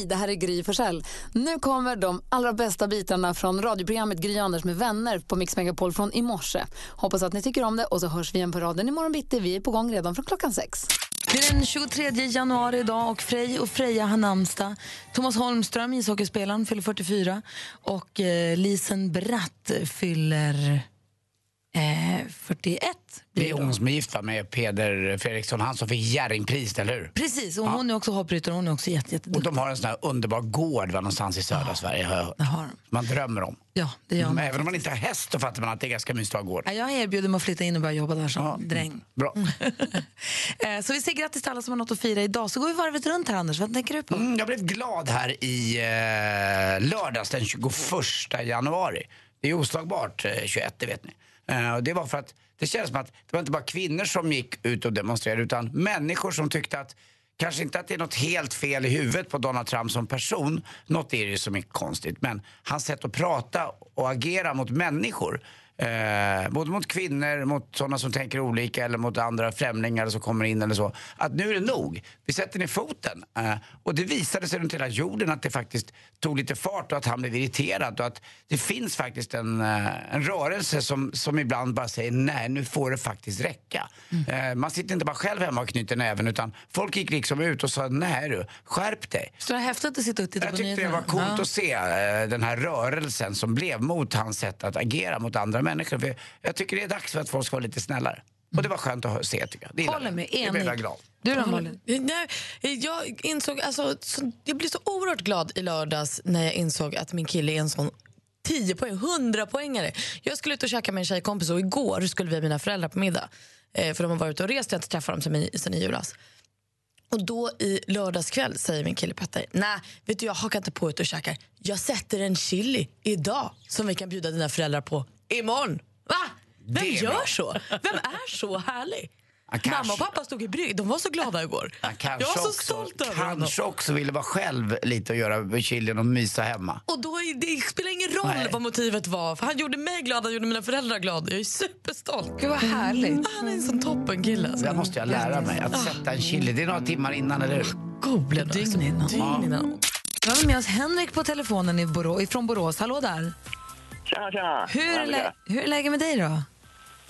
Hej, det här är Gry Forssell. Nu kommer de allra bästa bitarna från radioprogrammet Gry Anders med vänner på Mix Megapol från i morse. Hoppas att ni tycker om det och så hörs vi igen på raden imorgon bitti. Vi är på gång redan från klockan sex. Det är den 23 januari idag och Frej och Freja har namnsdag. Thomas Holmström, ishockeyspelaren, fyller 44 och eh, Lisen Bratt fyller eh, 41. Det blir är då. hon som är gift med Peder Fredriksson, han som fick Jerringpriset, eller hur? Precis, och hon är också hoppryttare hon är också jätte, Och de har en sån här underbar gård va, någonstans i södra Sverige har jag hört. Det har de. Man drömmer om. Ja, det gör Men man. även om man inte har häst så fattar man att det är ganska mysigt att ha gård. Ja, Jag erbjuder mig att flytta in och börja jobba där som dräng. Bra. Eh, så vi säger grattis till alla som har något att fira idag. Så går vi varvet runt här Anders, vad tänker du på? Mm, jag blev glad här i eh, lördags den 21 januari. Det är oslagbart eh, 21, det vet ni. Uh, det var för att det känns som att det var inte bara kvinnor som gick ut och demonstrerade utan människor som tyckte att Kanske inte att det är något helt fel i huvudet på Donald Trump som person. Något är det ju som är konstigt. Men hans sätt att prata och agera mot människor. Eh, både mot kvinnor, mot sådana som tänker olika eller mot andra främlingar som kommer in eller så. Att nu är det nog. Vi sätter ner foten. Eh, och det visade sig runt hela jorden att det faktiskt tog lite fart och att han blev irriterad. Och att det finns faktiskt en, eh, en rörelse som, som ibland bara säger nej, nu får det faktiskt räcka. Eh, man sitter inte bara själv hemma och knyter näven utan folk gick liksom ut och sa nej du, skärp dig. Så det är häftigt att sitta och titta Jag på tyckte det var coolt Ja. att se eh, den här rörelsen som blev mot hans sätt att agera mot andra människor. För jag tycker det är dags för att folk ska vara lite snällare. Och det var skönt att se tycker jag. Det Håller med, Det blev jag enig. glad. Du då Malin? Nej, jag insåg, alltså, så, jag blev så oerhört glad i lördags när jag insåg att min kille är en sån 10 poäng, 100 poängare. Jag skulle ut och käka med en tjejkompis och igår skulle vi ha mina föräldrar på middag. Eh, för de har varit ute och rest jag har inte träffat dem sen i, sen i julas. Och då i lördagskväll säger min kille Petter, nej vet du jag hakar inte på ut och käkar. Jag sätter en chili idag som vi kan bjuda dina föräldrar på imorgon. Va? Vem gör så? Vem är så härlig? Kanske. Mamma och pappa stod i brygg, de var så glada igår. Jag var så också, stolt över honom. Kanske också ville vara själv lite och göra chilin och mysa hemma. Och då, är- det spelar ingen roll Nej. vad motivet var, för han gjorde mig glad, han gjorde mina föräldrar glada. Jag är superstolt. Gud vad härligt. Han är en sån toppenkille. Alltså. Det måste jag lära mig, att sätta en chili. Det är några timmar innan, eller hur? Googla då. Dygn innan. Dygn innan. Vi har med oss Henrik på telefonen i Borå, från Borås. Hallå där. Tjena, tjena. Hur lä- hur är läget med dig då?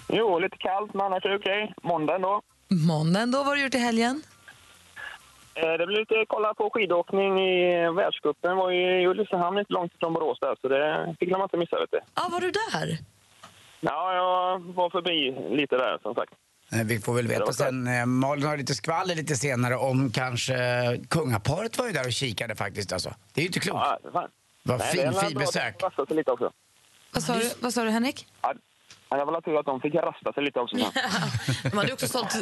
Jo, lite kallt, men annars är det okej. Måndag ändå. Måndagen då, vad har du gjort i helgen? Eh, Det blir lite kolla på skidåkning i världscupen. var i Ulricehamn, inte långt ifrån Borås där, så det fick man inte missa. Vet du. Ja, var du där? Ja, jag var förbi lite där, som sagt. Eh, Vi får väl veta sen. eh, Malin har lite skvaller lite senare om kanske kungaparet var ju där och kikade faktiskt alltså. Det är ju inte klokt. Ja. Vad fin, fin besök. Vad sa du, vad sa du Henrik? Ja, jag vill ha tur att de fick rasta sig lite också. De hade också sålt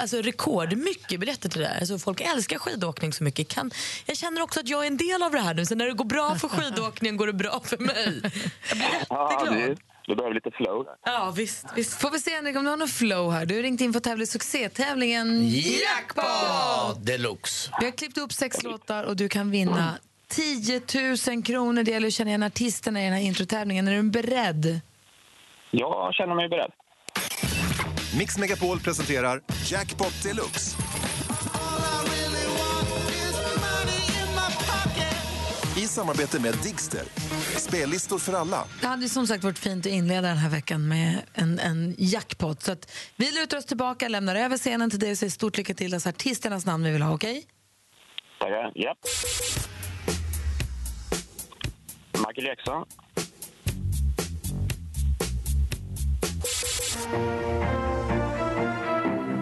alltså, rekordmycket biljetter till det där. Alltså, folk älskar skidåkning så mycket. Kan, jag känner också att jag är en del av det här nu, så när det går bra för skidåkningen går det bra för mig. Jag blir Ja, jätteglad. det, det behöver lite flow. Ja, visst. visst. Får vi se Henrik om du har någon flow här. Du har ringt in för att tävla i succétävlingen Jackpot deluxe! Vi har klippt upp sex låtar och du kan vinna 10 000 kronor. Det gäller att känna igen artisterna i den här introtävlingen. Är du beredd? Jag känner mig beredd. Mix Megapol presenterar Jackpot Deluxe. I samarbete med Digster. Spellistor för alla. Det hade som sagt varit fint att inleda den här veckan med en, en jackpot. Så att vi lutar oss tillbaka, lämnar över scenen till dig och säger stort lycka till. Alltså artisternas namn vi vill ha, okej? Tackar. Japp. Michael Jackson.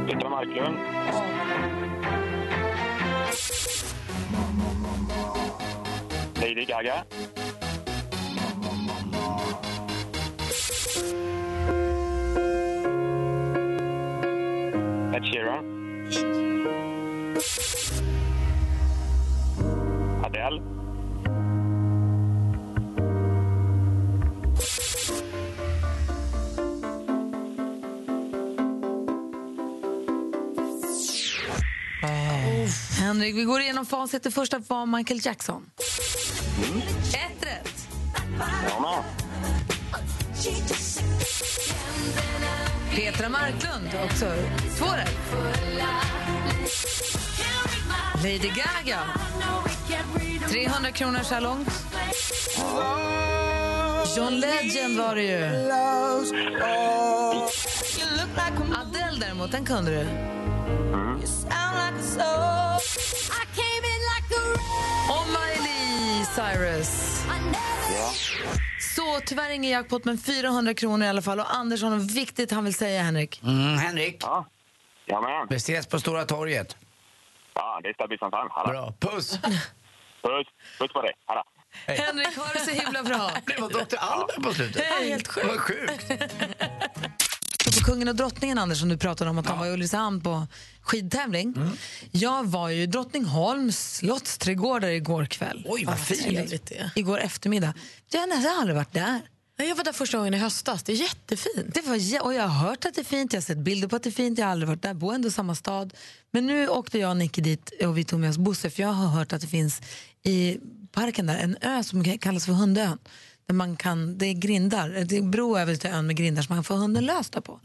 Petra Marklund. Lady Gaga. Ed Sheeran. Adele. Vi går igenom facit. Det första var Michael Jackson. Ett rätt. Ja. Petra Marklund, också två rätt. Lady Gaga. 300 kronor så här långt. John Legend var det ju. Adele däremot, den kunde du. Och Cyrus. Så tyvärr ingen jackpot, men 400 kronor i alla fall. Och Anders har något viktigt han vill säga, Henrik. Mm, Henrik, Ja. Ja, men. vi ses på Stora torget. Ja, det är stabilt som fan. Hallå. Bra, puss! Puss. Puss på dig. Hallå. Henrik, ha det så himla bra. Det var Dr. Alban på slutet. Hej. Helt sjukt. Vad sjukt. På Kungen och drottningen, Anders, som du pratade om att han var i Ulricehamn på skidtävling. Jag var ju i Drottningholms slottsträdgårdar igår kväll. Oj, vad fint. Igår eftermiddag. Jag har nästan aldrig varit där. Ja, Jag var där första gången i höstas. Det är jättefint. Det var, och jag har hört att det är fint, jag har sett bilder på att det är fint, jag har aldrig varit där, bor ändå i samma stad. Men nu åkte jag och Nicky dit och vi tog med oss Bosse för jag har hört att det finns i parken där en ö som kallas för Hundön. Där man kan, det är grindar, det är bro över till ön med grindar som man kan få hunden lös där på.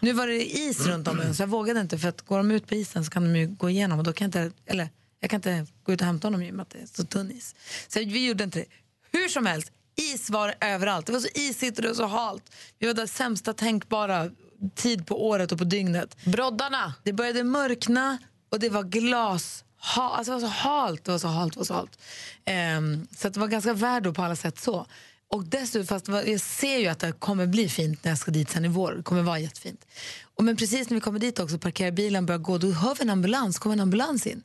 Nu var det is runt om ön så jag vågade inte för att går de ut på isen så kan de ju gå igenom och då kan jag inte, eller jag kan inte gå ut och hämta honom i och med att det är så tunn is. Så vi gjorde inte det. Hur som helst, is var överallt. Det var så isigt och det var så halt. Vi var där sämsta tänkbara tid på året och på dygnet. Broddarna. Det började mörkna och det var glas. Ha, alltså det var så halt, det var så halt, det var så halt. Ehm, så det var ganska värd på alla sätt så. Och dessutom, fast jag ser ju att det kommer bli fint när jag ska dit sen i vår. Det kommer vara jättefint. Och men precis när vi kommer dit också, parkerar bilen, börjar gå, då hör vi en ambulans, kommer en ambulans in.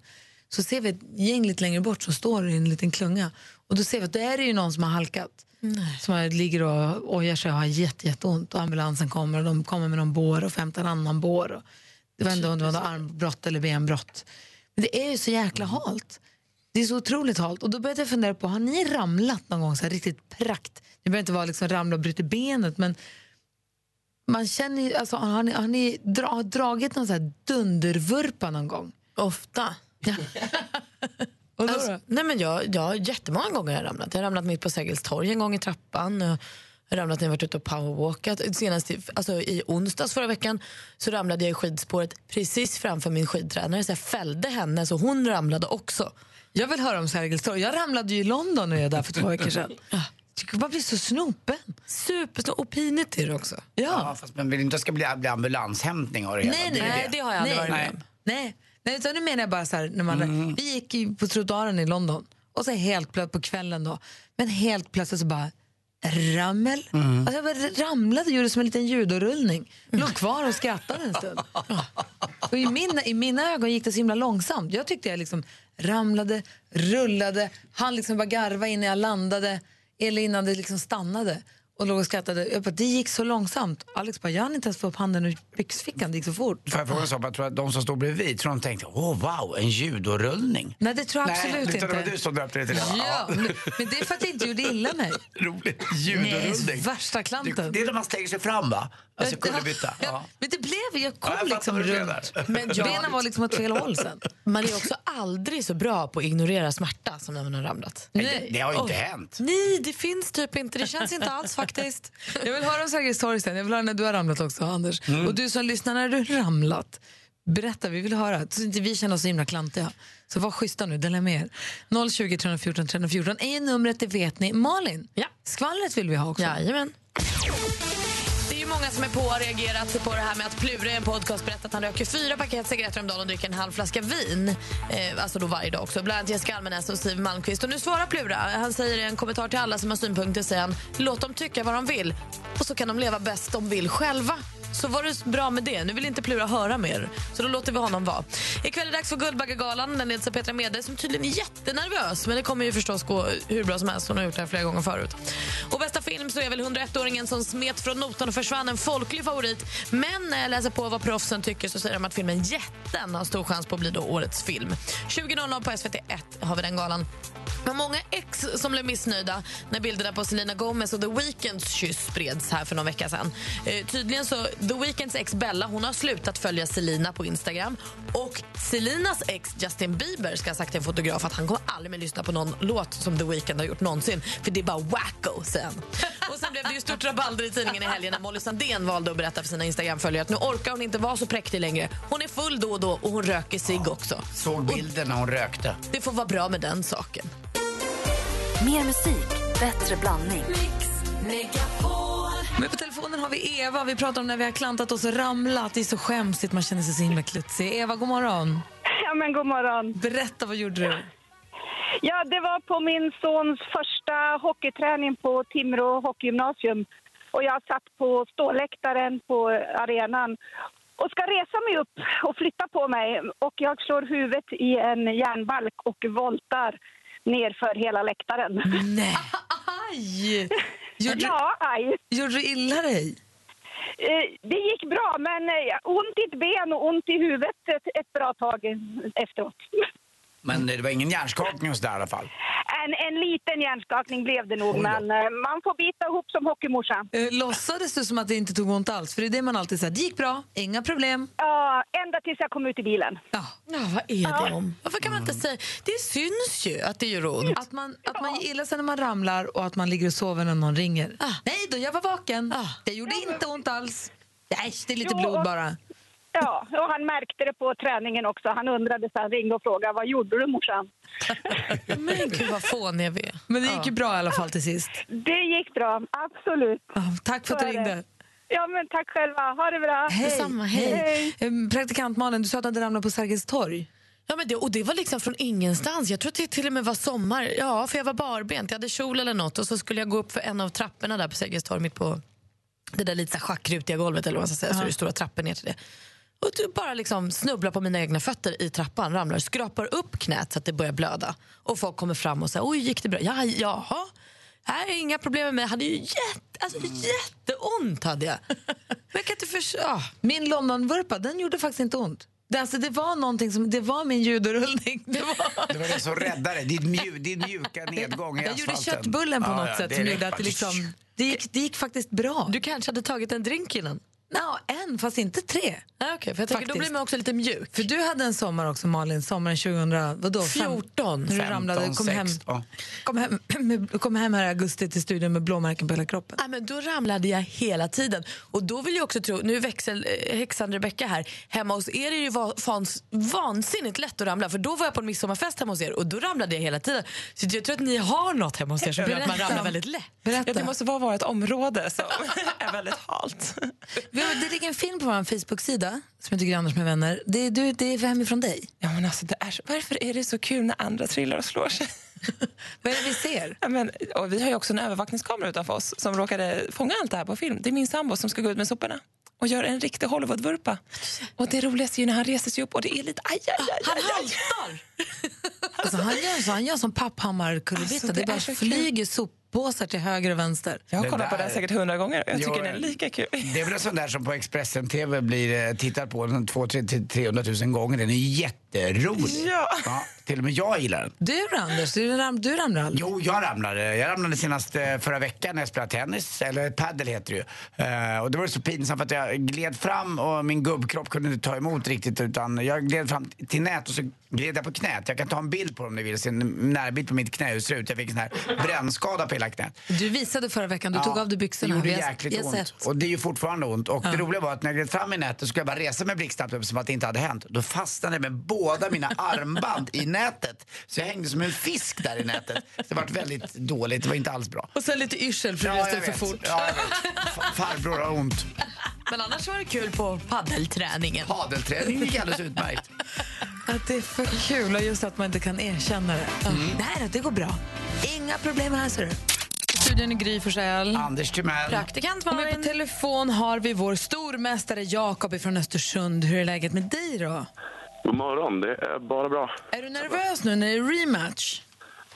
Så ser vi ett gäng lite längre bort som står i en liten klunga. Och då ser vi att det är det ju någon som har halkat. Som har, ligger och ojar sig och har jätte, jätteont. Och ambulansen kommer och de kommer med någon bår och hämtar en annan bår. Och det var ändå om det var armbrott eller benbrott. Men det är ju så jäkla halt. Det är så otroligt halt. Och då började jag fundera på, har ni ramlat någon gång så här riktigt prakt? Det behöver inte vara liksom ramla och bryta benet, men man känner ju, alltså, har ni, har ni dra, har dragit någon så här dundervurpa någon gång? Ofta. Och då, Alltså, då? nej men jag, jag, jättemånga gånger har jag ramlat. Jag har ramlat mitt på Sergels torg en gång i trappan. Jag har ramlat när jag varit ute och powerwalkat. Senast i, alltså i onsdags förra veckan så ramlade jag i skidspåret precis framför min skidtränare. Så jag fällde henne så hon ramlade också. Jag vill höra om Sergels torg. Jag ramlade ju i London när jag där för två veckor sedan. Tycker man blir så snopen. Supersnå och pinigt är det också. Ja. Ja, fast man vill inte att det ska bli, bli ambulanshämtning av det hela. Nej, nej, det. det har jag aldrig nej, varit nej. med om. Nej, nej utan nu menar jag bara så här, när man, vi gick på trottoaren i London och så helt plötsligt på kvällen då, men helt plötsligt så bara rammel. Alltså jag bara ramlade, gjorde som en liten judorullning. Låg kvar och skrattade en stund. Och i, mina, I mina ögon gick det så himla långsamt. Jag tyckte jag liksom ramlade, rullade, han liksom bara garva innan jag landade eller innan det liksom stannade och låg och skrattade. Jag bara, det gick så långsamt. Alex bara, jag hann inte ens få upp handen ur byxfickan, det gick så fort. Får jag fråga en sak? Jag tror att de som stod bredvid tror de tänkte, åh wow, en judorullning. Nej, det tror jag absolut Nej, inte. utan det var du som döpte det till det. Ja, men, men det är för att jag inte gjorde illa mig. Roligt. Nej, Judorullning. värsta Det, klanten. det är när man stänger sig fram va? Alltså kullerbytta. Ja, Ja. men det blev, jag kom Ja, jag liksom vad du runt. Men jag- Benen var liksom åt fel håll sen. Man är också aldrig så bra på att ignorera smärta som när man har ramlat. Det, det har ju inte Oj. hänt. Nej, det finns typ inte. Det känns inte alls faktiskt. Jag vill höra om Sergels torg sen. Jag vill höra när du har ramlat också, Anders. Och du som lyssnar, när du har ramlat, berätta, vi vill höra. Så inte vi känner oss så himla klantiga. Så var schyssta nu, dela med er. 020 314 314 är numret, det vet ni. Malin, Ja. skvallret vill vi ha också. Jajamän. Är ju många som är på och har reagerat på det här med att Plura i en podcast berättat att han röker fyra paket cigaretter om dagen och dricker en halv flaska vin. Eh, alltså då varje dag också. Bland annat Jessica Almenäs och Siw Malmkvist. Och nu svarar Plura. Han säger i en kommentar till alla som har synpunkter säger han, låt dem tycka vad de vill och så kan de leva bäst de vill själva. Så var det bra med det. Nu vill inte Plura höra mer, så då låter vi honom vara. Ikväll är det dags för Guldbaggegalan. Den leds av Petra Mede som tydligen är jättenervös. Men det kommer ju förstås gå hur bra som helst. Hon har gjort det här flera gånger förut. Film så är väl 101-åringen som smet från notan och försvann en folklig favorit. Men när jag läser på vad proffsen tycker så säger de att filmen Jätten har stor chans på att bli då årets film. 20.00 på SVT1 har vi den galan. Det var många ex som blev missnöjda när bilderna på Selena Gomez och The Weeknds kyss spreds här för någon vecka sedan. Eh, tydligen så, The Weeknds ex Bella hon har slutat följa Selena på Instagram och Selinas ex Justin Bieber ska ha sagt till en fotograf att han kommer aldrig mer lyssna på någon låt som The Weeknd har gjort någonsin för det är bara wacko, säger han. Och sen blev det ju stort rabalder i tidningen i helgen när Molly Sandén valde att berätta för sina Instagram-följare att nu orkar hon inte vara så präktig längre. Hon är full då och då och hon röker cigg också. Såg bilden när hon rökte. Det får vara bra med den saken. Mer musik, bättre blandning. Men på telefonen har vi Eva. Vi pratar om när vi har klantat oss och ramlat. Det är så skämsigt, man känner sig så himla klutsig. Eva, god morgon. Ja, men god morgon. Berätta, vad gjorde du? Ja, det var på min sons första hockeyträning på Timrå hockeygymnasium. Och jag satt på ståläktaren på arenan och ska resa mig upp och flytta på mig. Och jag slår huvudet i en järnbalk och voltar nerför hela läktaren. Nej! Aj! Gjorde, Ja, aj. gjorde du illa dig? Eh, Det gick bra, men eh, ont i ett ben och ont i huvudet ett, ett bra tag efteråt. Men det var ingen hjärnskakning hos där i alla fall. En, en liten hjärnskakning blev det nog, men eh, man får bita ihop som hockeymorsa. Eh, låtsades du som att det inte tog ont alls? För det är det man alltid säger. Det gick bra, inga problem. Ja, ända tills jag kom ut i bilen. Ja. Ja, vad är det om? Varför kan man inte säga... Det syns ju att det gör ont. Att man, att man gillar sig när man ramlar och att man ligger och sover när någon ringer. Ah. Nej då, jag var vaken. Ah. Det gjorde inte ont alls. Nej, det är lite Jo, blod och- bara. Ja, och han märkte det på träningen också. Han undrade så han ringde och frågade vad gjorde du morsan? Men gud vad fåniga vi är. Men det gick ju bra i alla fall till sist. Det gick bra, absolut. Ja, tack för att du ringde. Ja, men tack själva. Ha det bra. Hej. Detsamma, hej. Eh, Praktikant Malin, du sa att du hade ramlat på Sergels torg. Ja, men det, och det var liksom från ingenstans. Jag tror att det till och med var sommar. Ja, för jag var barbent. Jag hade kjol eller något och så skulle jag gå upp för en av trapporna där på Sergels torg mitt på det där lite schackrutiga golvet eller vad man ska säga. Så det är stora trappor ner till det. Och du bara liksom snubblar på mina egna fötter i trappan, ramlar, skrapar upp knät så att det börjar blöda. Och folk kommer fram och säger oj gick det bra? Ja, jaha. Här är inga problem med mig. Jag hade ju jätte, alltså, jätteont. Hade jag. Men jag kan inte förstå. Ah. Min Londonvurpa, den gjorde faktiskt inte ont. Det, alltså, det var någonting som, det var min judorullning. Det var, Det var det som räddade. Din, mju, din mjuka nedgång i jag gjorde asfalten. köttbullen på Ja, något ja, sätt det som gjorde att det liksom, det gick, det gick faktiskt bra. Du kanske hade tagit en drink innan? Ja, en, fast inte tre. Ja, okay, för jag tänker, då blir man också lite mjuk. För du hade en sommar också, Malin, sommaren 2000, vadå? Fem- 14. När du ramlade, kom hem, 16. kom, hem, med- kom hem här i augusti till studion med blåmärken på hela kroppen. Ja, men då ramlade jag hela tiden. Och då vill jag också tro, nu är växel, eh, häxan Rebecka här, hemma hos er är det ju va- fans, vansinnigt lätt att ramla. För då var jag på en midsommarfest hemma hos er och då ramlade jag hela tiden. Så jag tror att ni har något hemma hos er som gör att man ramlar väldigt lätt. Berätta. Ja, det måste vara vårt område som är väldigt halt. Det ligger en film på vår Facebook-sida som heter Grannars med vänner. Det är, du, det är hemifrån dig. Ja, men alltså, det är så, varför är det så kul när andra trillar och slår sig? Vad är det vi ser? Ja, men, och vi har ju också en övervakningskamera utanför oss som råkade fånga allt det här på film. Det är min sambo som ska gå ut med soporna och gör en riktig Hollywoodvurpa. Och det roligaste är ju när han reser sig upp och det är lite aj, aj, aj, Han aj, aj. haltar! Alltså, han gör så, han gör som Papphammar-kullerbytta. Alltså, det, det bara är så soppåsar till höger och vänster. Jag har Det kollat på där- det här säkert hundra gånger jag tycker Jo, den är lika kul. Det är väl en sån där som på Expressen TV blir eh, tittad på 200 000 gånger. Den är jätterolig. Ja. Till och med jag gillar den. Du då, Anders? Du, ram, du ramlar aldrig? Jo, jag ramlade. Jag ramlade senast eh, förra veckan när jag spelade tennis, eller padel heter det ju. Eh, och det var så pinsamt för att jag gled fram och min gubbkropp kunde inte ta emot riktigt utan jag gled fram till nät och så gled jag på knät. Jag kan ta en bild på det om ni vill, se en närbild på mitt knä hur ser ut. Jag fick en här brännskada på hela knät. Du visade förra veckan, du tog av dig byxorna. Det gjorde jäkligt har ont. sett. Och det är ju fortfarande ont. Och det roliga var att när jag gled fram i nätet så skulle jag bara resa mig blixtsnabbt som att det inte hade hänt. Då fastnade jag med båda mina armband i nätet. Så jag hängde som en fisk där i nätet. Så det var väldigt dåligt, det var inte alls bra. Och sen lite yrsel för Ja, för fort. Ja, Farbror har ont. Men annars var det kul på paddelträningen. Padelträning gick alldeles utmärkt. Att det är för kul och just att man inte kan erkänna det. Nej, det går bra. Inga problem här, ser du. Studion är Gry Forssell. Anders Timell. Praktikant Och med på Malin. telefon har vi vår stormästare Jakob från Östersund. Hur är läget med dig då? God morgon, det är bara bra. Är du nervös nu när det är rematch?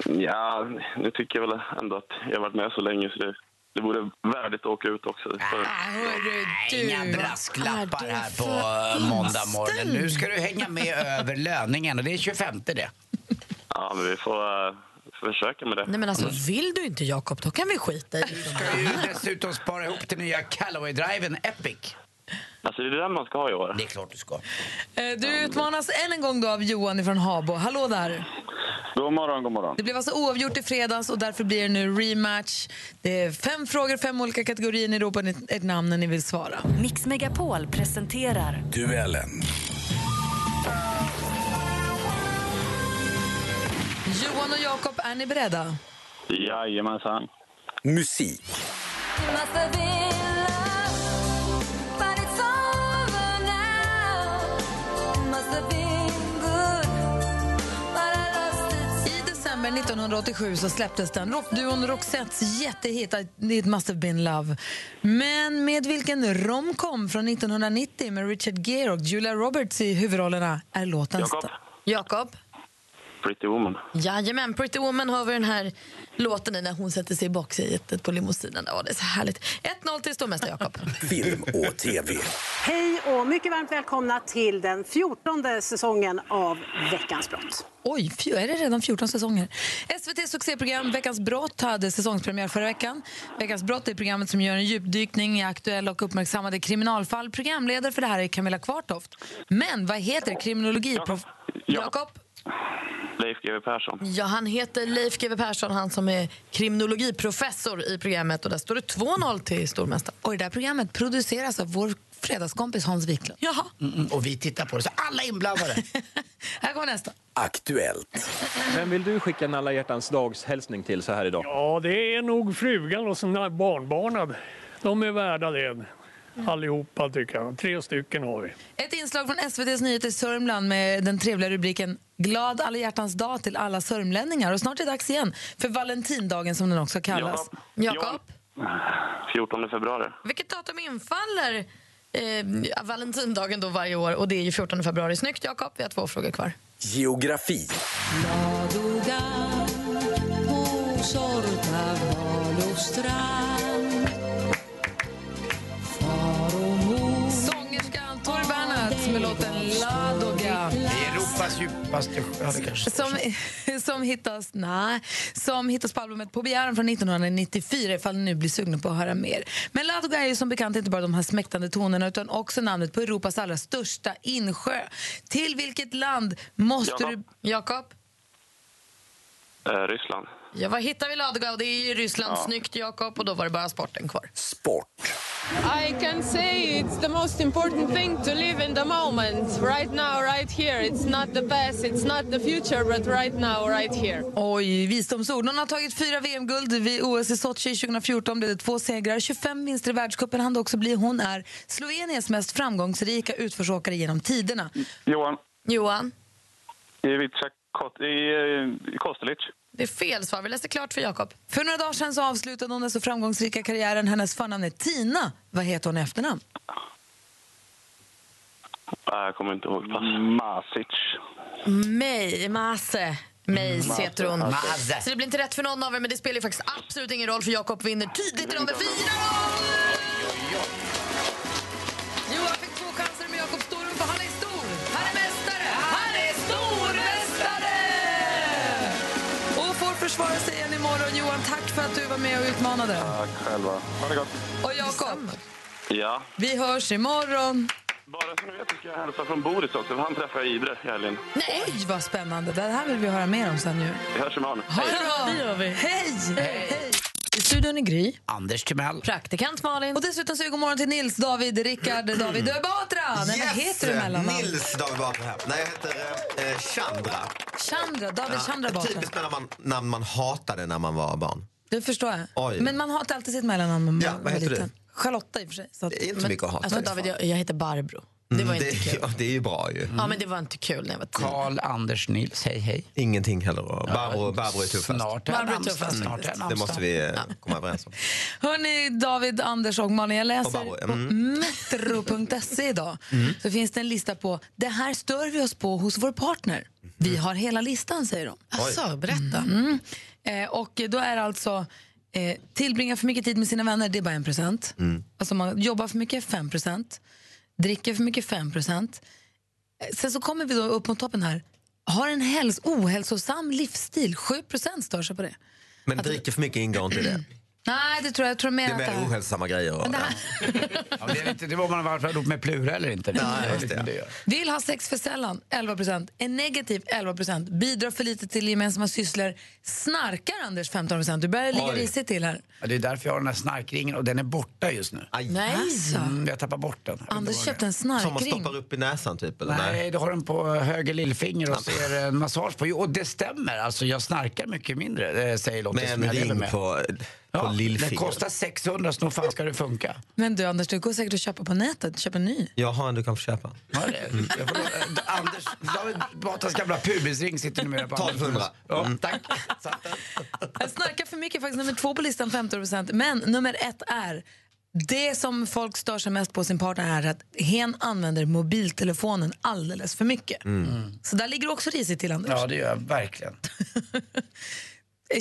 Ja, nu tycker jag väl ändå att jag har varit med så länge så det, det vore värdigt att åka ut också. För, Hörru Inga brasklappar är det här på måndag morgon. Nu ska du hänga med över löningen och det är 25 det. ja, men vi får, eh, försöka med det. Nej men alltså vill du inte Jakob, då kan vi skita i Du ska ju dessutom spara ihop till nya Callaway-driven Epic. Alltså det är den man ska ha i år. Det är klart du ska. Eh, Du utmanas än en gång då av Johan från Habo. Hallå där! God morgon, god morgon. Det blev alltså oavgjort i fredags och därför blir det nu rematch. Det är fem frågor, fem olika kategorier. Ni ropar ett, ett namn när ni vill svara. Mix Megapol presenterar Duellen. Johan och Jakob, är ni beredda? Jajamensan. Musik. I december 1987 så släpptes den. Rockduon Roxettes jättehit It must have been love. Men med vilken romcom från 1990 med Richard Gere och Julia Roberts i huvudrollerna är låten... Jakob. Jakob? Pretty Woman. Jajamän, Pretty Woman har vi den här låten i när hon sätter sig i baksätet på limousinen. Ja, det är så härligt. 1-0 till stormästare Jakob. Film och TV. Hej och mycket varmt välkomna till den 14 säsongen av Veckans brott. Oj, är det redan 14 säsonger? SVTs succéprogram Veckans brott hade säsongspremiär förra veckan. Veckans brott är programmet som gör en djupdykning i aktuella och uppmärksammade kriminalfall. Programledare för det här är Camilla Kvartoft. Men vad heter kriminologi... Jakob? Leif GW Persson. Ja, han heter Leif GW Persson, han som är kriminologiprofessor i programmet. Och där står det 2-0 till stormästaren. Och det där programmet produceras av vår fredagskompis Hans Wiklund. Jaha. Mm, mm, och vi tittar på det, så alla är inblandade. Här kommer nästa. Aktuellt. Vem vill du skicka en alla hjärtans dags hälsning till så här idag? Ja, det är nog frugan och sina barnbarnad. De är värda det. Allihopa tycker jag. Tre stycken har vi. Ett inslag från SVTs Nyheter Sörmland med den trevliga rubriken Glad alla hjärtans dag till alla sörmlänningar. Och snart är det dags igen för Valentindagen som den också kallas. Jakob? 14 februari. Vilket datum infaller eh, Valentindagen då varje år? Och det är ju 14 februari. Snyggt Jakob, vi har två frågor kvar. Geografi. Sångerskan låten Ladoga. Det är Europas djupaste sjö. Kanske Som, som, hittas, nej, som hittas på albumet På begäran från 1994 ifall ni nu blir sugna på att höra mer. Men Ladoga är ju som bekant inte bara de här smäktande tonerna utan också namnet på Europas allra största insjö. Till vilket land måste Jakob. du... Jakob? Eh, Ryssland. Ja, vad hittar vi Ladoga? Och det är ju Ryssland. Ja. Snyggt Jakob. Och då var det bara sporten kvar. I can say it's the most important thing to live in the moment, right now, right here. It's not the past, it's not the future, but right now, right here. Oj, visdomsord. Någon har tagit fyra VM-guld vid OS i Sochi 2014. Blev det två segrar, 25 vinster i världscupen. Han det också bli. Hon är Sloveniens mest framgångsrika utförsåkare genom tiderna. Johan. Johan? Ivica i Kostelic. Det är fel svar. Vi läser klart för Jakob. För några dagar sedan så avslutade hon den så framgångsrika karriären. Hennes förnamn är Tina. Vad heter hon i efternamn? Nej, jag kommer inte ihåg. Pass. Masic. Mej, Mase. Mase. heter hon. Mase. Så det blir inte rätt för någon av er, men det spelar ju faktiskt absolut ingen roll för Jakob vinner tydligt idag med 4 Och får försvara sig igen imorgon. Johan, tack för att du var med och utmanade. Tack själva. Ha det gott. Och Jakob, Ja. vi hörs imorgon. Bara så ni vet ska jag hälsa från Boris också, han träffar jag i Idre i helgen. Nej, vad spännande. Det här vill vi höra mer om sen ju. Vi hörs imorgon. Ha det bra. Det gör vi. Hej! Hej! I studion är Gry. Anders Timell. Praktikant Malin. Och dessutom säger vi god morgon till Nils, David, Rickard, David Batra. Nej, vad heter du mellannamn? Nils David Batra här. Nej, jag heter eh, Chandra. Chandra, David Chandra ett Batra. typiskt mellannamn namn man hatade när man var barn. Det förstår jag. Oj. Men man hatar alltid sitt mellannamn man Ja, vad heter liten. du? Charlotta i och för sig. Så att, inte så mycket att hata. Alltså, David, jag, jag heter Barbro. Det var Mm, inte kul. ja, det är ju bra ju. Ja, men det var inte kul när jag var tio. Karl Anders Nils, hej hej. Ingenting heller. Barbro, Barbro är tuffast. Snart är Barbro är tuffast snart är. Det måste vi eh, komma överens om. Hörni, David, Anders och Malin, jag läser Barbro, på mm. metro.se idag. Mm. Så finns det en lista på det här stör vi oss på hos vår partner. Vi har hela listan, säger de. Alltså, berätta. Mm. Eh, och då är det alltså eh, tillbringa för mycket tid med sina vänner, det är bara en procent. Mm. Alltså man jobbar för mycket, 5 procent. Dricker för mycket, 5 procent. Eh, Sen så kommer vi då upp mot toppen här. har en häls ohälsosam livsstil. 7 stör sig på det. Men dricker för mycket ingår inte i det. Nej, det tror jag, jag tror mer Det är att det mer ohälsosamma grejer. det här- Ja, det, är lite, det var man varit ihop med Plura eller inte. Är just det. det. Vill ha sex för sällan, 11 Är negativ, 11% Bidrar för lite till gemensamma sysslor. Snarkar, Anders, 15% Du börjar ligga risigt till här. Ja, det är därför jag har den här snarkringen och den är borta just nu. Nej. Alltså. Mm, jag tappar bort den. Anders köpte en Som man snarkring. stoppar upp i näsan typ? Eller? Nej, du har den på höger lillfinger och så är det en massage på. Och det stämmer, alltså jag snarkar mycket mindre, eh, säger Lotta. Med som jag lever med. på, på Ja, lillfingret. kostar 600, så nog fan ska det funka. Men du, Anders, du går säkert att köpa på nätet. Köp en ny. Jag har en du kan få köpa. Ja, det, jag får, äh, Anders, David Batras gamla pubisring sitter numera på 1200. Ja, tack. Jag snarkar för mycket, faktiskt nummer två på listan, 15 Men nummer ett är det som folk stör sig mest på sin partner är att hen använder mobiltelefonen alldeles för mycket. Mm. Så där ligger du också risigt till, Anders. Ja, det gör jag verkligen.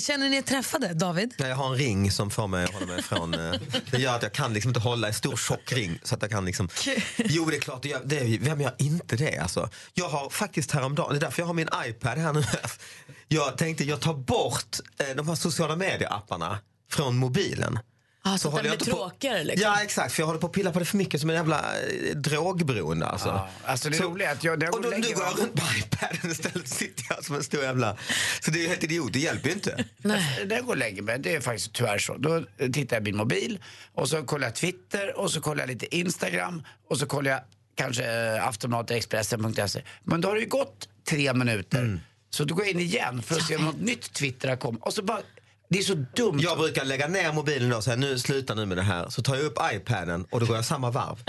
Känner ni er träffade, David? Nej, Jag har en ring som får mig att hålla mig ifrån... eh, Det gör att jag kan liksom inte hålla en stor tjock ring. Så att jag kan liksom... Jo, det är klart. Det, det, är- vem gör inte det? Alltså. Jag har faktiskt häromdagen, det är därför jag har min iPad här nu. Jag tänkte jag tar bort eh, de här sociala medieapparna från mobilen. Ah, så att håller den blir inte på- tråkigare liksom. Ja exakt, för jag håller på att pilla på det för mycket som en jävla eh, drogberoende. Alltså. Ja, alltså det Så- roliga är att jag, och då, nu går jag runt på iPaden istället sitter jag som en stor jävla... Så det är ju helt idiot, det hjälper ju inte. Nej. När jag går och lägger mig, det är faktiskt tyvärr så. Då tittar jag i min mobil och så kollar jag Twitter och så kollar jag lite Instagram och så kollar jag kanske eh, Aftonbladet, Expressen.se. Men då har det ju gått tre minuter. Så då går jag in igen för att se om något nytt Twitter har kommit. Och så bara, det är så dumt. Jag brukar lägga ner mobilen och säga nu sluta nu med det här. Så tar jag upp iPaden och då går jag samma varv.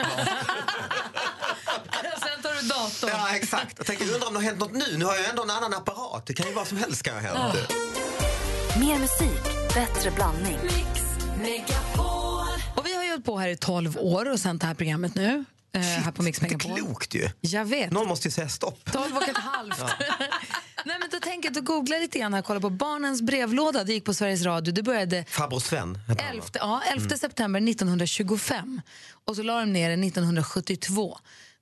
Sen tar du datorn. Ja exakt. Jag tänker undra om det har hänt något nu. Nu har jag ändå en annan apparat. Det kan ju vad som helst kan ha hänt. Mer musik, bättre blandning. Och vi har hållit på här i 12 år och sänt det här programmet nu. Eh, här på Mix Megapol. Klokt ju. Jag vet. Någon måste ju säga stopp. 12 och ett halvt. Nej, men då tänker jag du googlar lite grann här, kolla på Barnens brevlåda. Det gick på Sveriges Radio. Det började Farbror Sven heter han, 11, va? ja, 11 Mm. september 1925. Och så la de ner den 1972.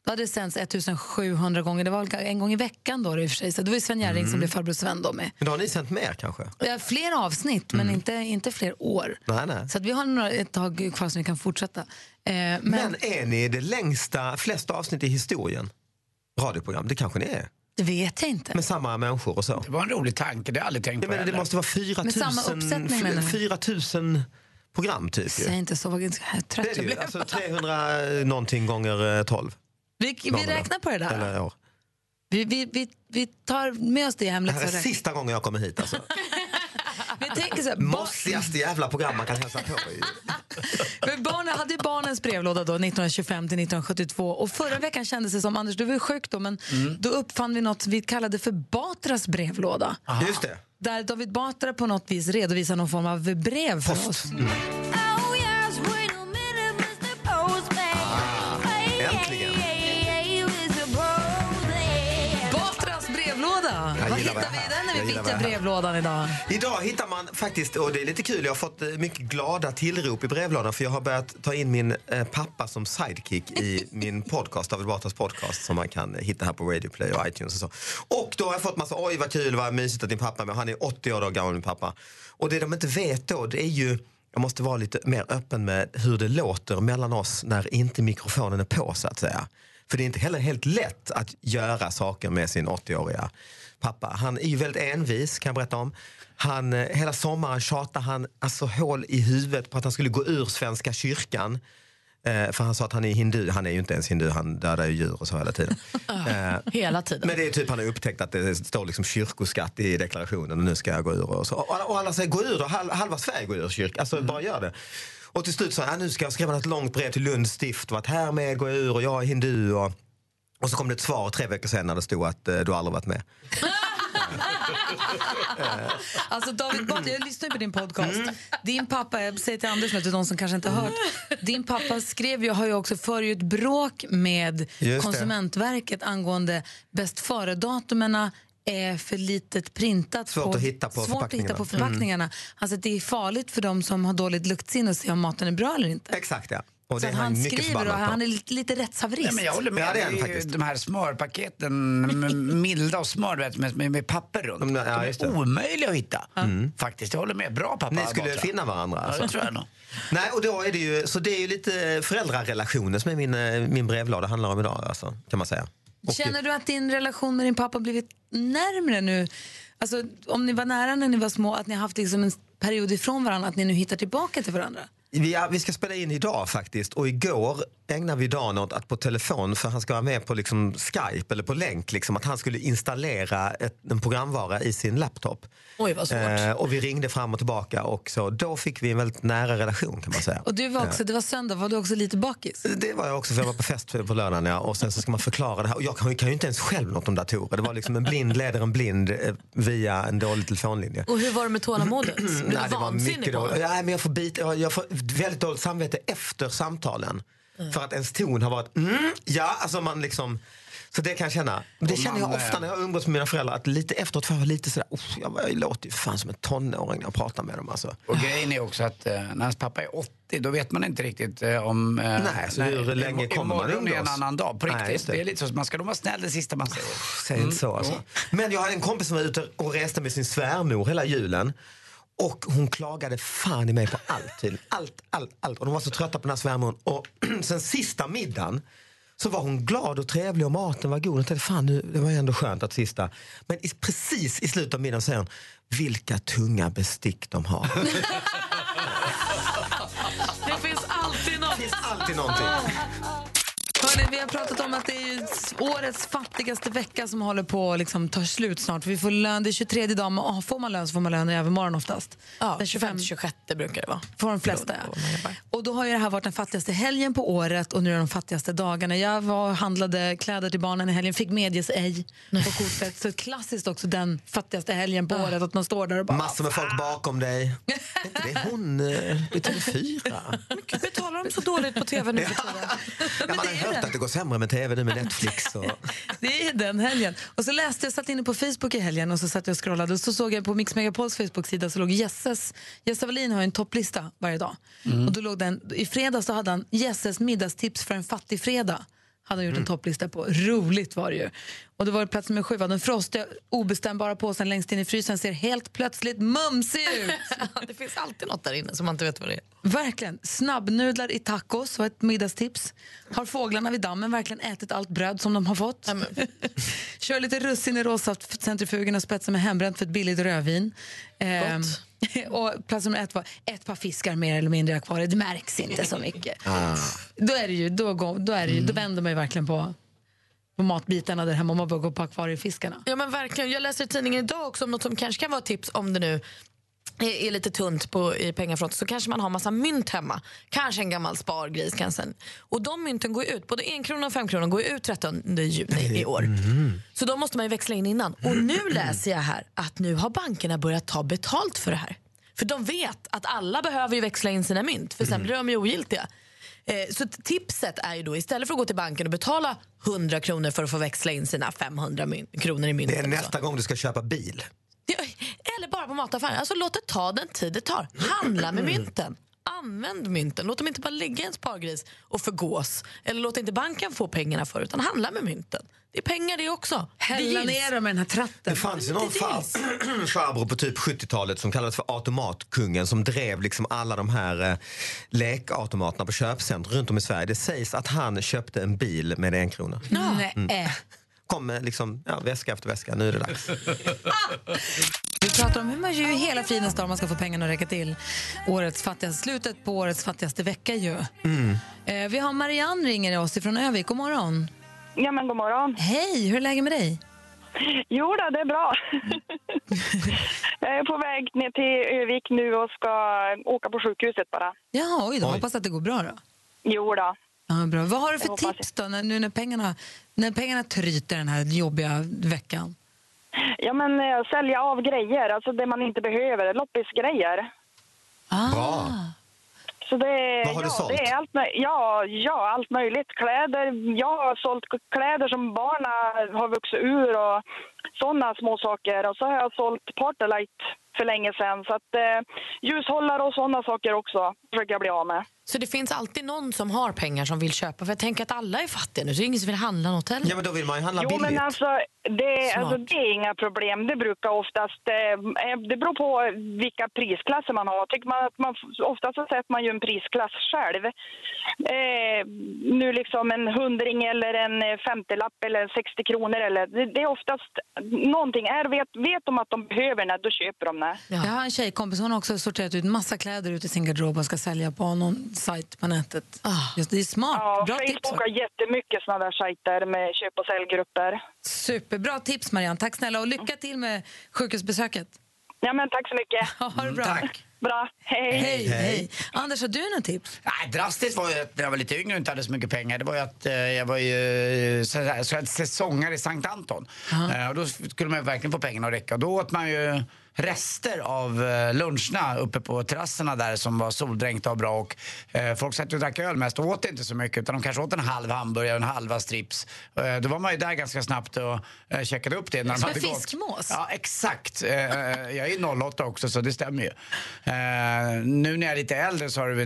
Då hade det sänds 1700 gånger. Det var en gång i veckan då i och för sig. Så det var ju Sven Jerring som Mm. blev farbror Sven då med. Men då har ni sänt mer kanske? Ja, Fler avsnitt, men inte, inte fler år. Nej, nej. Så att vi har några, ett tag kvar som vi kan fortsätta. Eh, men, Men är ni det längsta, flesta avsnitt i historien? Radioprogram, det kanske ni är? det vet jag inte. Med samma människor och så? Det var en rolig tanke, det har jag aldrig tänkt Jag på menar, det måste vara 4 Med samma 000, uppsättning, menar du? 4 000 program typ ju. Säg inte så, vad trött Det är jag det ju. Alltså 300 någonting gånger eh, 12. Vi, vi räknar på det där. Eller år. Vi, vi, vi, vi tar med oss det i Det här är sista gången jag kommer hit alltså. Vi tänker så här, barn, Mossigaste jävla program man kan hälsa på men barnen hade ju barnens brevlåda då 1925 till 1972 och förra veckan kändes det som, Anders du var ju sjuk då, men då uppfann vi något vi kallade för Batras brevlåda. Just det. Där David Batra på något vis redovisar någon form av brev för oss. Äntligen. Jag Vad gillar hittar vi den när vi Jag gillar här. brevlådan idag? Idag hittar man faktiskt, och det är lite kul, jag har fått mycket glada tillrop i brevlådan för jag har börjat ta in min eh, pappa som sidekick i min podcast, David Batras podcast som man kan hitta här på Radio Play och iTunes och så. Och då har jag fått massa, oj vad kul, vad mysigt att din pappa med, han är 80 år gammal min pappa. Och det de inte vet då, det är ju jag måste vara lite mer öppen med hur det låter mellan oss när inte mikrofonen är på så att säga. För det är inte heller helt lätt att göra saker med sin 80-åriga pappa. Han är ju väldigt envis kan jag berätta om. Han, eh, hela sommaren tjatade han alltså hål i huvudet på att han skulle gå ur Svenska kyrkan. Eh, för han sa att han är hindu. Han är ju inte ens hindu, han dödar ju djur och så hela tiden. Eh, Hela tiden. men det är typ han har upptäckt att det står liksom kyrkoskatt i deklarationen och nu ska jag gå ur. Och, så. och, alla- och alla säger gå ur då, halva, halva Sverige går ur kyrkan. Alltså bara gör det. Och till slut sa han, "Ja, nu ska jag skriva ett långt brev till Lunds stift och att härmed går jag ur och jag är hindu. Och, och så kom det ett svar tre veckor sen när det stod att eh, du aldrig varit med. Alltså David Batra, jag lyssnar på din podcast. Din pappa, jag säger till Anders nu till de som kanske inte har hört. Din pappa skrev ju, har ju också för ett bråk med. Konsumentverket angående bäst före-datumen är för litet printat. Svårt att hitta på svårt att hitta på förpackningarna. förpackningarna. Alltså det är farligt för dem som har dåligt luktsinne att se om maten är bra eller inte. Exakt ja. Och Så det att han skriver och han är lite, rättshaverist. Nej, men jag håller med. Ja, det är faktiskt. De här smörpaketen, med milda och smör du vet, med, med, med papper runt. De- De, ja, det. är omöjliga att hitta. Mm. Faktiskt, jag håller med. Bra pappa. Ni skulle Batra. finna varandra. Ja, Alltså. det tror jag nog. Nej, och då är det ju, så det är ju lite föräldrarelationer som är min, eh, min brevlåda handlar om idag, alltså, kan man säga. Och Känner du att din relation med din pappa har blivit närmre nu? Alltså, om ni var nära när ni var små, att ni har haft liksom en period ifrån varandra, att ni nu hittar tillbaka till varandra? Vi, ja, vi ska spela in idag faktiskt och igår ägnade vi dagen åt att på telefon, för han ska vara med på liksom Skype eller på länk, liksom, att han skulle installera ett, en programvara i sin laptop. Oj, vad svårt. Eh, och vi ringde fram och tillbaka och så, då fick vi en väldigt nära relation kan man säga. Och du var också, det var söndag, var du också lite bakis? Det var jag också, för jag var på fest på lördagen ja, och sen så ska man förklara det här. Och jag kan, kan ju inte ens själv något om datorer. Det var liksom en blind leder en blind eh, via en dålig telefonlinje. Och hur var det med tålamodet? Du Nej, det var vansinnig på dåligt. honom? Ja, men jag, får bit, jag, jag får väldigt dåligt samvete efter samtalen. För att ens ton har varit mm, ja, alltså man liksom så det kan jag känna. Men det Och känner jag ofta eh, när jag umgås med mina föräldrar. Att lite efteråt får jag lite sådär, "Uff, jag, låter ju fan som en tonåring när jag pratar med dem. Alltså. Och grejen är också att eh, när hans pappa är 80, då vet man inte riktigt eh, om... Eh, Nej, så hur länge kommer man är en umgås? annan dag, på Nej, riktigt. just det. det. är lite så, man ska nog vara snäll det sista man säger. Säg inte så alltså. Men jag hade en kompis som var ute och reste med sin svärmor hela julen. Och hon klagade fan i mig på allt. tydligen. Allt, allt, allt. Och de var så trötta på den här svärmoren. Och sen sista middagen så var hon glad och trevlig och maten var god. Och jag tänkte, fan nu, det var ändå skönt att sista. Men i, precis i slutet av middagen säger hon, vilka tunga bestick de har. Det finns alltid något. Det finns alltid någonting. Hörrni, vi har pratat om att det är årets fattigaste vecka som håller på att liksom ta slut snart. För vi får lön, det är 23 dagen, men oh, får man lön så får man lön i övermorgon oftast. Ja, Den 25-26 brukar det vara. Får de flesta, ja. Och då har ju det här varit den fattigaste helgen på året och nu är det de fattigaste dagarna. Jag var handlade kläder till barnen i helgen, fick medges ej på kortet. Så klassiskt också den fattigaste helgen på året, att man står där och bara... Massor med folk bakom dig. Är det hon eh, i TV4? Betalar de så dåligt på tv nu för tiden? Ja, man har hört att det går sämre med TV nu med Netflix. Och... Det är den helgen. Och så läste jag, satt inne på Facebook i helgen och så satt jag och scrollade och så såg jag på Mix Megapols Facebook-sida så låg Jesses, Jesse Wallin har en topplista varje dag. Och då låg den, I fredags så hade han Jesses middagstips för en fattig fredag. Hade han gjort en topplista på. Roligt var det ju. Och det var plats nummer sju. var Den frostiga obestämbara påsen längst in i frysen ser helt plötsligt mumsig ut. det finns alltid något där inne som man inte vet vad det är. Verkligen. Snabbnudlar i tacos var ett middagstips. Har fåglarna vid dammen verkligen ätit allt bröd som de har fått? Kör lite russin i råsaftcentrifugen och spetsa med hembränt för ett billigt rödvin. Ehm, och plats nummer ett var ett par fiskar mer eller mindre kvar. Det märks inte så mycket. Då, är det ju, då, går, då, är det ju, då vänder man ju verkligen på, på matbitarna där hemma om man bara går på akvariefiskarna. Ja, men verkligen. Jag läser i tidningen idag också om något som kanske kan vara ett tips om det nu är, lite tunt på, i pengafronten så kanske man har massa mynt hemma. Kanske en gammal spargris. Kanske. Och de mynten går ut, både en krona och fem kronor går ut 13 juni i år. Så då måste man ju växla in innan. Och nu läser jag här att nu har bankerna börjat ta betalt för det här. För de vet att alla behöver ju växla in sina mynt för sen blir de ju ogiltiga. Eh, Så tipset är ju då istället för att gå till banken och betala 100 kronor för att få växla in sina 500 mynt, kronor i mynt. Det är nästa gång du ska köpa bil. Eller bara på mataffären. Alltså, låt det ta den tid det tar. Handla med mynten. Använd mynten. Låt dem inte bara ligga i en spargris och förgås. Eller låt inte banken få pengarna för utan handla med mynten. Det är pengar det också. Hälla ner dem i den här tratten. Det fanns ju någon far, farbror på typ 70-talet som kallades för automatkungen som drev liksom alla de här eh, lekautomaterna på köpcentrum runt om i Sverige. Det sägs att han köpte en bil med en krona. Nej. Mm. Kom med liksom, ja, väska efter väska, nu är det dags. Vi pratar om hur man gör ju hela fridens dag man ska få pengarna att räcka till årets fattigaste, slutet på årets fattigaste vecka ju. Mm. Eh, vi har Marianne ringer oss ifrån Övik. God morgon. Ja, men god morgon. Hej, hur är läget med dig? Jo då, det är bra. jag är på väg ner till Övik nu och ska åka på sjukhuset bara. Ja, oj då. Hoppas att det går bra då. Jo då. Ja, bra. Vad har du för tips då, när, nu när pengarna, när pengarna tryter den här jobbiga veckan? Ja, men eh, sälja av grejer, alltså det man inte behöver, loppisgrejer. Bra. Så det, Vad har du ja, sålt? Det är allt, möj- ja, ja, allt möjligt. Kläder. Jag har sålt k- kläder som barnen har vuxit ur och sådana små saker. Och så har jag sålt Partalite för länge sedan. Så att, eh, ljushållare och sådana saker också försöker jag bli av med. Så det finns alltid någon som har pengar som vill köpa. För jag tänker att alla är fattiga nu, så det är ingen som vill handla något heller. Ja, men då vill man ju handla Jo, billigt. men alltså det, alltså det är inga problem. Det brukar oftast... Eh, det beror på vilka prisklasser man har. Tycker man att man, ofta så sätter man ju en prisklass själv. Eh, nu liksom en hundring eller en eh, femtiolapp eller 60 kronor. Eller, det, det är oftast någonting. Är, vet, vet de att de behöver det, då köper de det. Jag har en tjejkompis, hon har också sorterat ut massa kläder ut i sin garderob och ska sälja på någon sajt på nätet. Just, det är smart. Ja, Bra tips. Facebook har jättemycket såna där sajter med köp och säljgrupper. Superbra tips, Marianne. Tack snälla och lycka till med sjukhusbesöket. Ja, men tack så mycket. Ha det bra. tack. Bra. Hej. Hej, hej. Anders, har du några tips? Nej, drastiskt var ju att när jag var lite yngre och inte hade så mycket pengar. Det var ju att eh, jag var ju så här, så här, säsongare i Sankt Anton. Eh, och då skulle man ju verkligen få pengarna att räcka. Och då åt man ju rester av eh, luncherna uppe på terrasserna där som var soldränkta och bra. Och, eh, folk satt och drack öl mest och åt inte så mycket utan de kanske åt en halv hamburgare och en halva strips. Eh, då var man ju där ganska snabbt och eh, checkade upp det. När de Som hade en gått. fiskmås? Ja, exakt. Eh, jag är 08 också så det stämmer ju. Eh, nu när jag är lite äldre så har, vi,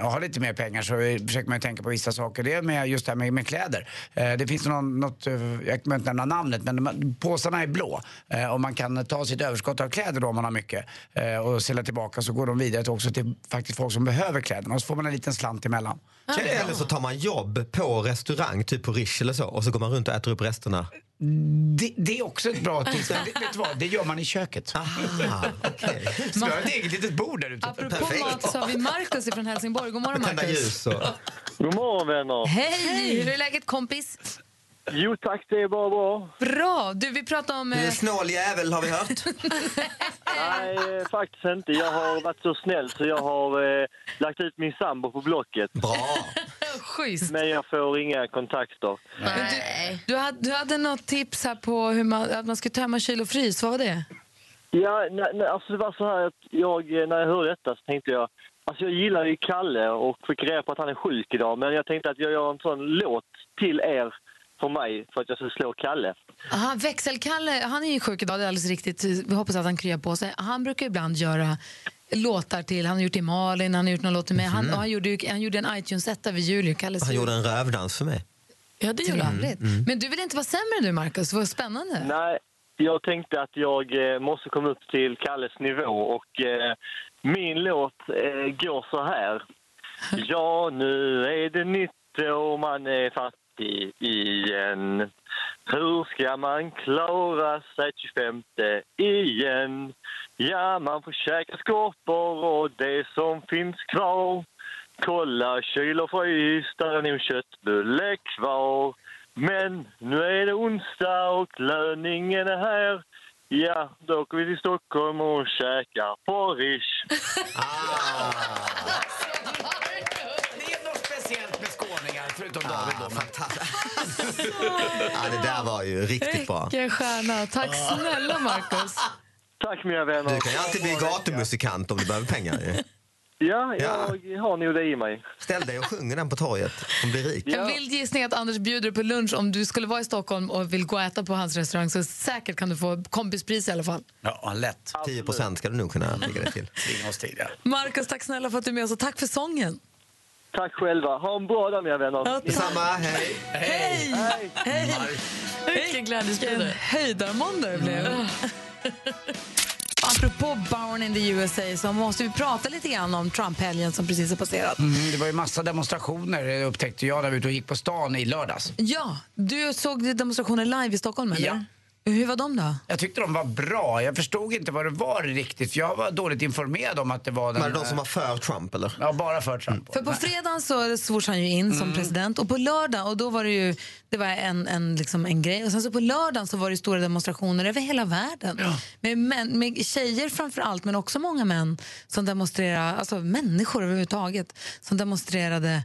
har lite mer pengar så försöker man ju tänka på vissa saker. Det är med just det här med, med kläder. Eh, det finns någon, något, eh, jag kommer inte nämna namnet, men de, påsarna är blå. Eh, och man kan ta sitt överskott av kläder då om man har mycket eh, och sälja tillbaka så går de vidare till också till faktiskt folk som behöver kläderna och så får man en liten slant emellan. Eller så tar man jobb på restaurang, typ på Rish eller så, och så går man runt och äter upp resterna. Det, det är också ett bra tips. Det, vet du vad, det gör man i köket. Aha, okay. Så vi har ett eget litet bord där ute. Apropå mat så har vi Markus från Helsingborg. God morgon, Markus. och... God morgon vänner. Hej! Hur är läget, kompis? Jo tack, det är bara bra. Bra! Du, vi pratar om... Du är eh, en snål jävel har vi hört. Nej, eh, faktiskt inte. Jag har varit så snäll så jag har eh, lagt ut min sambo på Blocket. Bra! Schysst. Men jag får inga kontakter. Men du, du, hade, du hade något tips här på hur man, att man skulle tömma kyl och frys. Vad var det? Ja, nej, nej, alltså det var så här att jag, eh, när jag hörde detta så tänkte jag, alltså jag gillar ju Kalle och fick reda på att han är sjuk idag, men jag tänkte att jag gör en sån låt till er för mig för att jag ska slå Kalle. Aha, Växelkalle, han är ju sjuk idag, det är alldeles riktigt. Vi hoppas att han kryar på sig. Han brukar ibland göra låtar till, han har gjort till Malin, han har gjort någon låt till mig. Han, och han, gjorde, han gjorde en iTunes-etta vid Julia, Kalles Han jul. gjorde en rövdans för mig. Ja, det gjorde han. mm. Men du vill inte vara sämre än du, Markus. Vad spännande. Nej, jag tänkte att jag eh, måste komma upp till Kalles nivå och eh, min låt eh, går så här. Ja, nu är det nytt och man är fattig igen. Hur ska man klara sig 25 igen? Ja, man får käka skorpor och det som finns kvar. Kolla kyl och frys, där är nog köttbulle kvar. Men nu är det onsdag och löningen är här. Ja, då åker vi till Stockholm och käkar på Ah. Det är något speciellt med skåningar, förutom David då. Ja, det där var ju riktigt bra. Vilken stjärna. Tack snälla, Markus. Tack mina vänner. Du kan ju alltid bli gatumusikant om du behöver pengar. ju. Ja, jag har nog det i mig. Ställ dig och sjung den på torget och bli rik. En vild gissning att Anders bjuder på lunch om du skulle vara i Stockholm och vill gå och äta på hans restaurang så säkert kan du få kompispris i alla fall. Ja, lätt. 10 procent ska du nog kunna ligga dig till. Ja. Markus, tack snälla för att du är med oss och tack för sången. Tack själva. Ha en bra dag mina vänner. Detsamma, hej. Hej! Hej! Vilken glädjespridare. höjdarmåndag det blev. Apropå Born in the USA så måste vi prata lite grann om Trump-helgen som precis har passerat. Mm, det var ju massa demonstrationer det upptäckte jag när vi gick på stan i lördags. Ja, du såg demonstrationer live i Stockholm eller? Ja. Hur var de då? Jag tyckte de var bra. Jag förstod inte vad det var riktigt. Jag var dåligt informerad om att det var den... Var det de som var för Trump eller? Ja, bara för Trump. För på fredagen så svors han ju in som Mm. president och på lördag, och då var det ju det var en, en, liksom en grej. Och sen så på lördagen så var det stora demonstrationer över hela världen. Med, män, med tjejer framför allt, men också många män som demonstrerade, alltså människor överhuvudtaget, som demonstrerade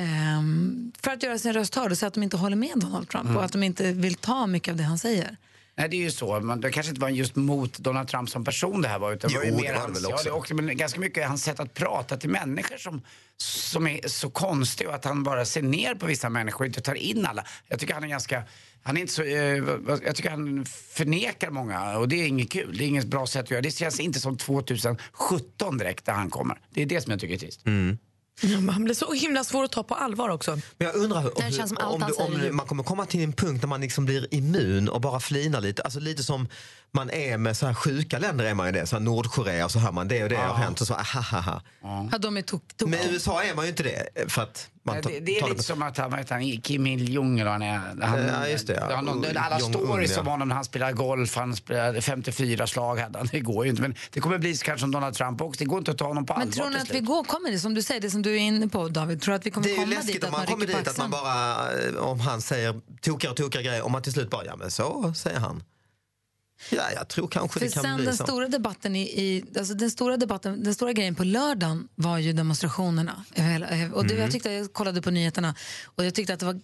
ehm, för att göra sin röst hörd och säga att de inte håller med Donald Trump Mm. och att de inte vill ta mycket av det han säger. Nej, det är ju så. Man, det kanske inte var just mot Donald Trump som person det här var. Utan Jo, var ju det mer var det hans, väl också. Ja, det, och, men ganska mycket hans sätt att prata till människor som, som är så konstig och att han bara ser ner på vissa människor och inte tar in alla. Jag tycker han är ganska... Han är inte så, eh, jag tycker han förnekar många och det är inget kul. Det är inget bra sätt att göra. Det känns inte som 2017 direkt där han kommer. Det är det som jag tycker är trist. Mm. Han blir så himla svår att ta på allvar också. Men jag undrar hur, Det känns som allt om, du, om man kommer komma till en punkt där man liksom blir immun och bara flinar lite. Alltså lite som man är med så här sjuka länder är man ju det. Så här Nordkorea och så hör man det och det har hänt och så ahaha. Ja, de är tok, tok. Med USA är man ju inte det för att man tar- det, det är lite som att han, heter han, Kim eller han. Han, Ja, just det, ja. någon, alla stories ja. om honom när han spelar golf, han spelade 54 slag hade han. Det går ju inte. Men det kommer bli kanske som Donald Trump också. Det går inte att ta honom på Men allvar tror ni att vi går, kommer det som du säger, det som du är inne på David, tror att vi kommer Det är komma läskigt dit om man man kommer dit att man bara, eh, om han säger tokiga och tokiga grejer, om man till slut bara, ja men så säger han. Ja, jag tror kanske För det kan sen bli den så. stora debatten i, i alltså den stora debatten, den stora grejen på lördagen var ju demonstrationerna. Och det, Mm. jag tyckte jag kollade på nyheterna och jag tyckte att det var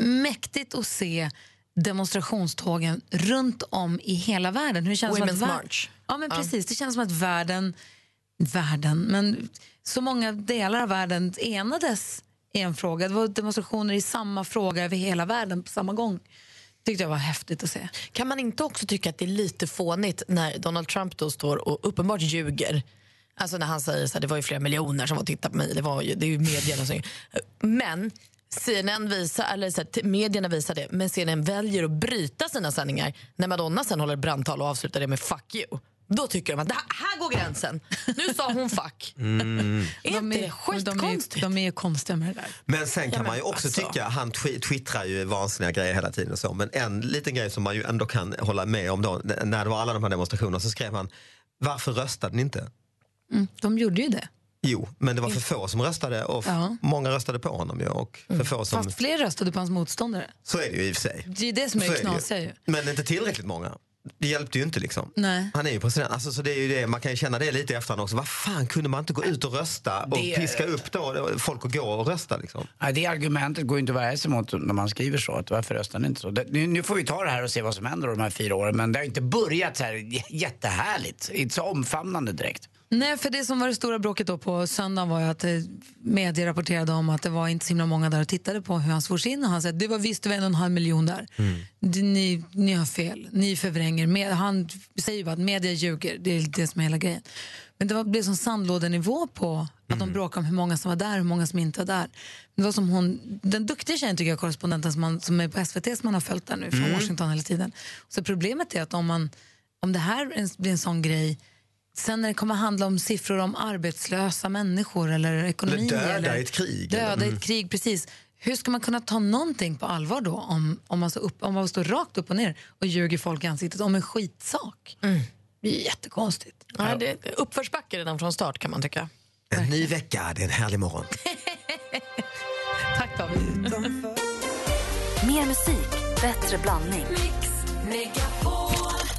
mäktigt att se demonstrationstågen runt om i hela världen. Hur känns som Women's att vär- March. Ja, men precis. Det känns som att världen, världen, men så många delar av världen enades i en fråga. Det var demonstrationer i samma fråga över hela världen på samma gång tyckte jag var häftigt att se. Kan man inte också tycka att det är lite fånigt när Donald Trump då står och uppenbart ljuger? Alltså när han säger att det var ju flera miljoner som var och tittade på mig. Det, var ju, det är ju medierna som... Men CNN visar, eller så här, medierna visar det, men CNN väljer att bryta sina sändningar när Madonna sen håller brandtal och avslutar det med fuck you. Då tycker de att det här, här går gränsen. Nu sa hon fuck. Mm. Är de inte det är, de, är, skitkonstigt? de är ju konstiga med det där. Men sen kan Ja, men man ju också alltså. tycka, han twi- twittrar ju vansinniga grejer hela tiden och så, men en liten grej som man ju ändå kan hålla med om då, när det var alla de här demonstrationerna så skrev han, varför röstade ni inte? Mm, de gjorde ju det. Jo, men det var för få som röstade och Ja. många röstade på honom ju och för få som, Fast fler röstade på hans motståndare. så är det ju i och för sig. Det är det som är Så det är det ju. knasiga ju. Men inte tillräckligt många. Det hjälpte ju inte liksom. Nej. Han är ju president, alltså, så det är ju det, man kan ju känna det lite i efterhand också. Vad fan kunde man inte gå ut och rösta och Det- piska upp då folk att gå och rösta liksom? Nej, det argumentet går ju inte att värja sig mot när man skriver så. Att varför röstar ni inte så? Det, nu, nu får vi ta det här och se vad som händer de här fyra åren. Men det har inte börjat så här jättehärligt. Inte så omfamnande direkt. Nej, för det som var det stora bråket då på söndagen var ju att eh, media rapporterade om att det var inte så himla många där och tittade på hur han svors in och han sa att det var visst det var en och en halv miljon där. Det- Ni, ni har fel, ni förvränger. Med, han säger ju bara att media ljuger, det är det som är hela grejen. Men det var, blev som sandlådenivå på att de bråkade om hur många som var där hur många som inte var där. Det var som hon, den duktiga tjejen tycker jag, korrespondenten som, man, som är på SVT som man har följt där nu från Mm. Washington hela tiden. Så problemet är att om, man, om det här blir en sån grej Sen när det kommer handla om siffror om arbetslösa människor eller ekonomi. Eller döda eller i ett krig, Döda eller? i Mm. ett krig, precis. Hur ska man kunna ta någonting på allvar då om, om, man, står upp, om man står rakt upp och ner och ljuger folk i ansiktet om en skitsak? Det är jättekonstigt. Ja, det är uppförsbacke redan från start kan man tycka. En ny vecka, det är en härlig morgon. Tack David. Mer musik, bättre blandning.